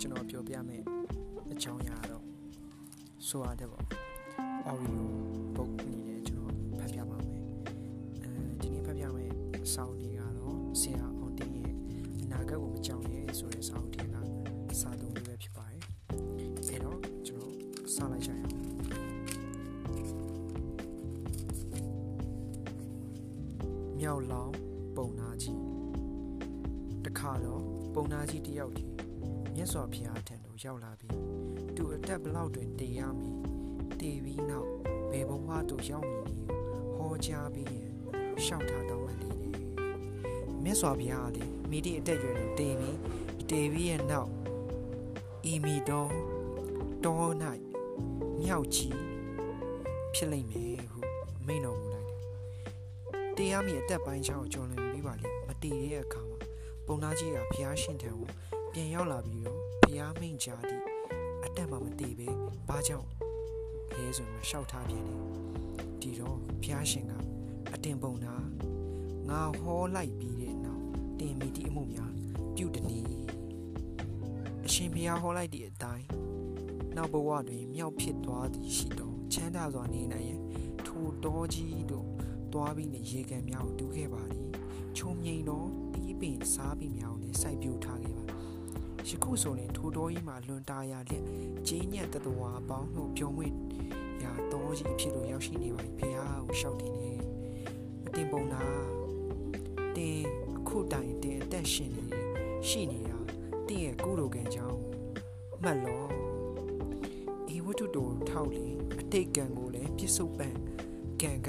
ကျွန်တော်ပြောပြမယ်အကြောင်းအရာတော့ဆိုရတဲ့ပေါ့ Oreo book အနေနဲ့ကျွန်တော်ဖတ်ပြပါမယ်အဲဒီနေ့ဖတ်ပြမယ်အစာအုပ်တွေကတော့ဆရာအောင်တင်းရဲ့အနာဂတ်ကိုမကြောက်ရဲဆိုတဲ့စာအုပ်တွေကစာသုံးလေးပဲဖြစ်ပါတယ်အဲတော့ကျွန်တော်စလိုက်ကြရအောင်မြောက်လောင်ပုံနာကြီးတခါတော့ပုံနာကြီးတယောက်ကြီး မြတ်စွာဘုရားထံသို့ရောက်လာပြီးသူအသက်ဘလောက်တွင်တည်ရမည်တည်ပြီးနောက်ဘယ်ဘဝသို့ရောက်မည်နည်းဟောကြားပြီးရင်ရှောက်ထားတောင်းပန်လေတယ်မြတ်စွာဘုရားကလေမိတိအသက်ရွယ်တွင်တည်ပြီးတည်ပြီးရဲ့နောက်ဤမီတော်တော၌မြောက်ကြီးဖြစ်လိမ့်မယ်ဟုမိန့်တော်မူလိုက်တယ်တရားမီအသက်ပိုင်းချောင်းကျော်လွန်ပြီးပါလေမတည်တဲ့အခါမှာပုံနာကြီးကဘုရားရှင်ထံကို ပြန်ရောက်လာပြီးတော့ဘုရားမိန့်ကြားသည့်အတက်မှမတည်ပဲဘာကြောင့်လဲဆိုမှရှောက်ထားပြန်တယ်ဒီတော့ဘုရားရှင်ကအတင်ပုံနာငါဟောလိုက်ပြီးတဲ့နောက်တင်မိတိအမှုများပြုတနည်းအရှင်ဘုရားဟောလိုက်သည့်အတိုင်းနောက်ဘဝတွင်မြောက်ဖြစ်သွားသည်ရှိတော့ချမ်းသာစွာနေနိုင်ရန်ထိုတော်ကြီးတို့တွားပြီးနေရေကန်များကိုတူးခဲ့ပါသည်ချုံငိန်တော့တီးပင်စားပြီးများကိုလည်းစိုက်ပျိုးထားခဲ့ပါ ယခုဆိုရင်ထိုတော်ကြီးမှာလွန်တာရလက်ကျင်းညက်တတော်အပေါင်းတို့ပြုံးဝဲရာတော်ကြီးအဖြစ်လို့ရောက်ရှိနေပါပြီဖះကိုရှောက်တင်နေအတင်ပုံနာတင်အခုတိုင်တင်အသက်ရှင်နေတယ်ရှိနေတာတင်ရဲ့ကုလိုကံကြောင့်မှတ်လို့ဤဝတ္ထုတော်ထောက်လေအတိတ်ကံကိုလည်းပြစ္ဆုတ်ပံကံက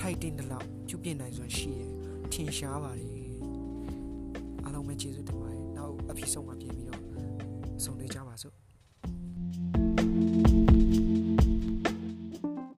ထိုက်တင်တဲ့လောက်ပြုပြင်နိုင်စွမ်းရှိရထင်ရှားပါတယ်အားလုံးပဲ ကျေးဇူးတင်ပါတယ်နောက်အဖြစ်ဆုံးမှာပြင်ပြီးတော့ဆုံတွေ့ကြပါစို့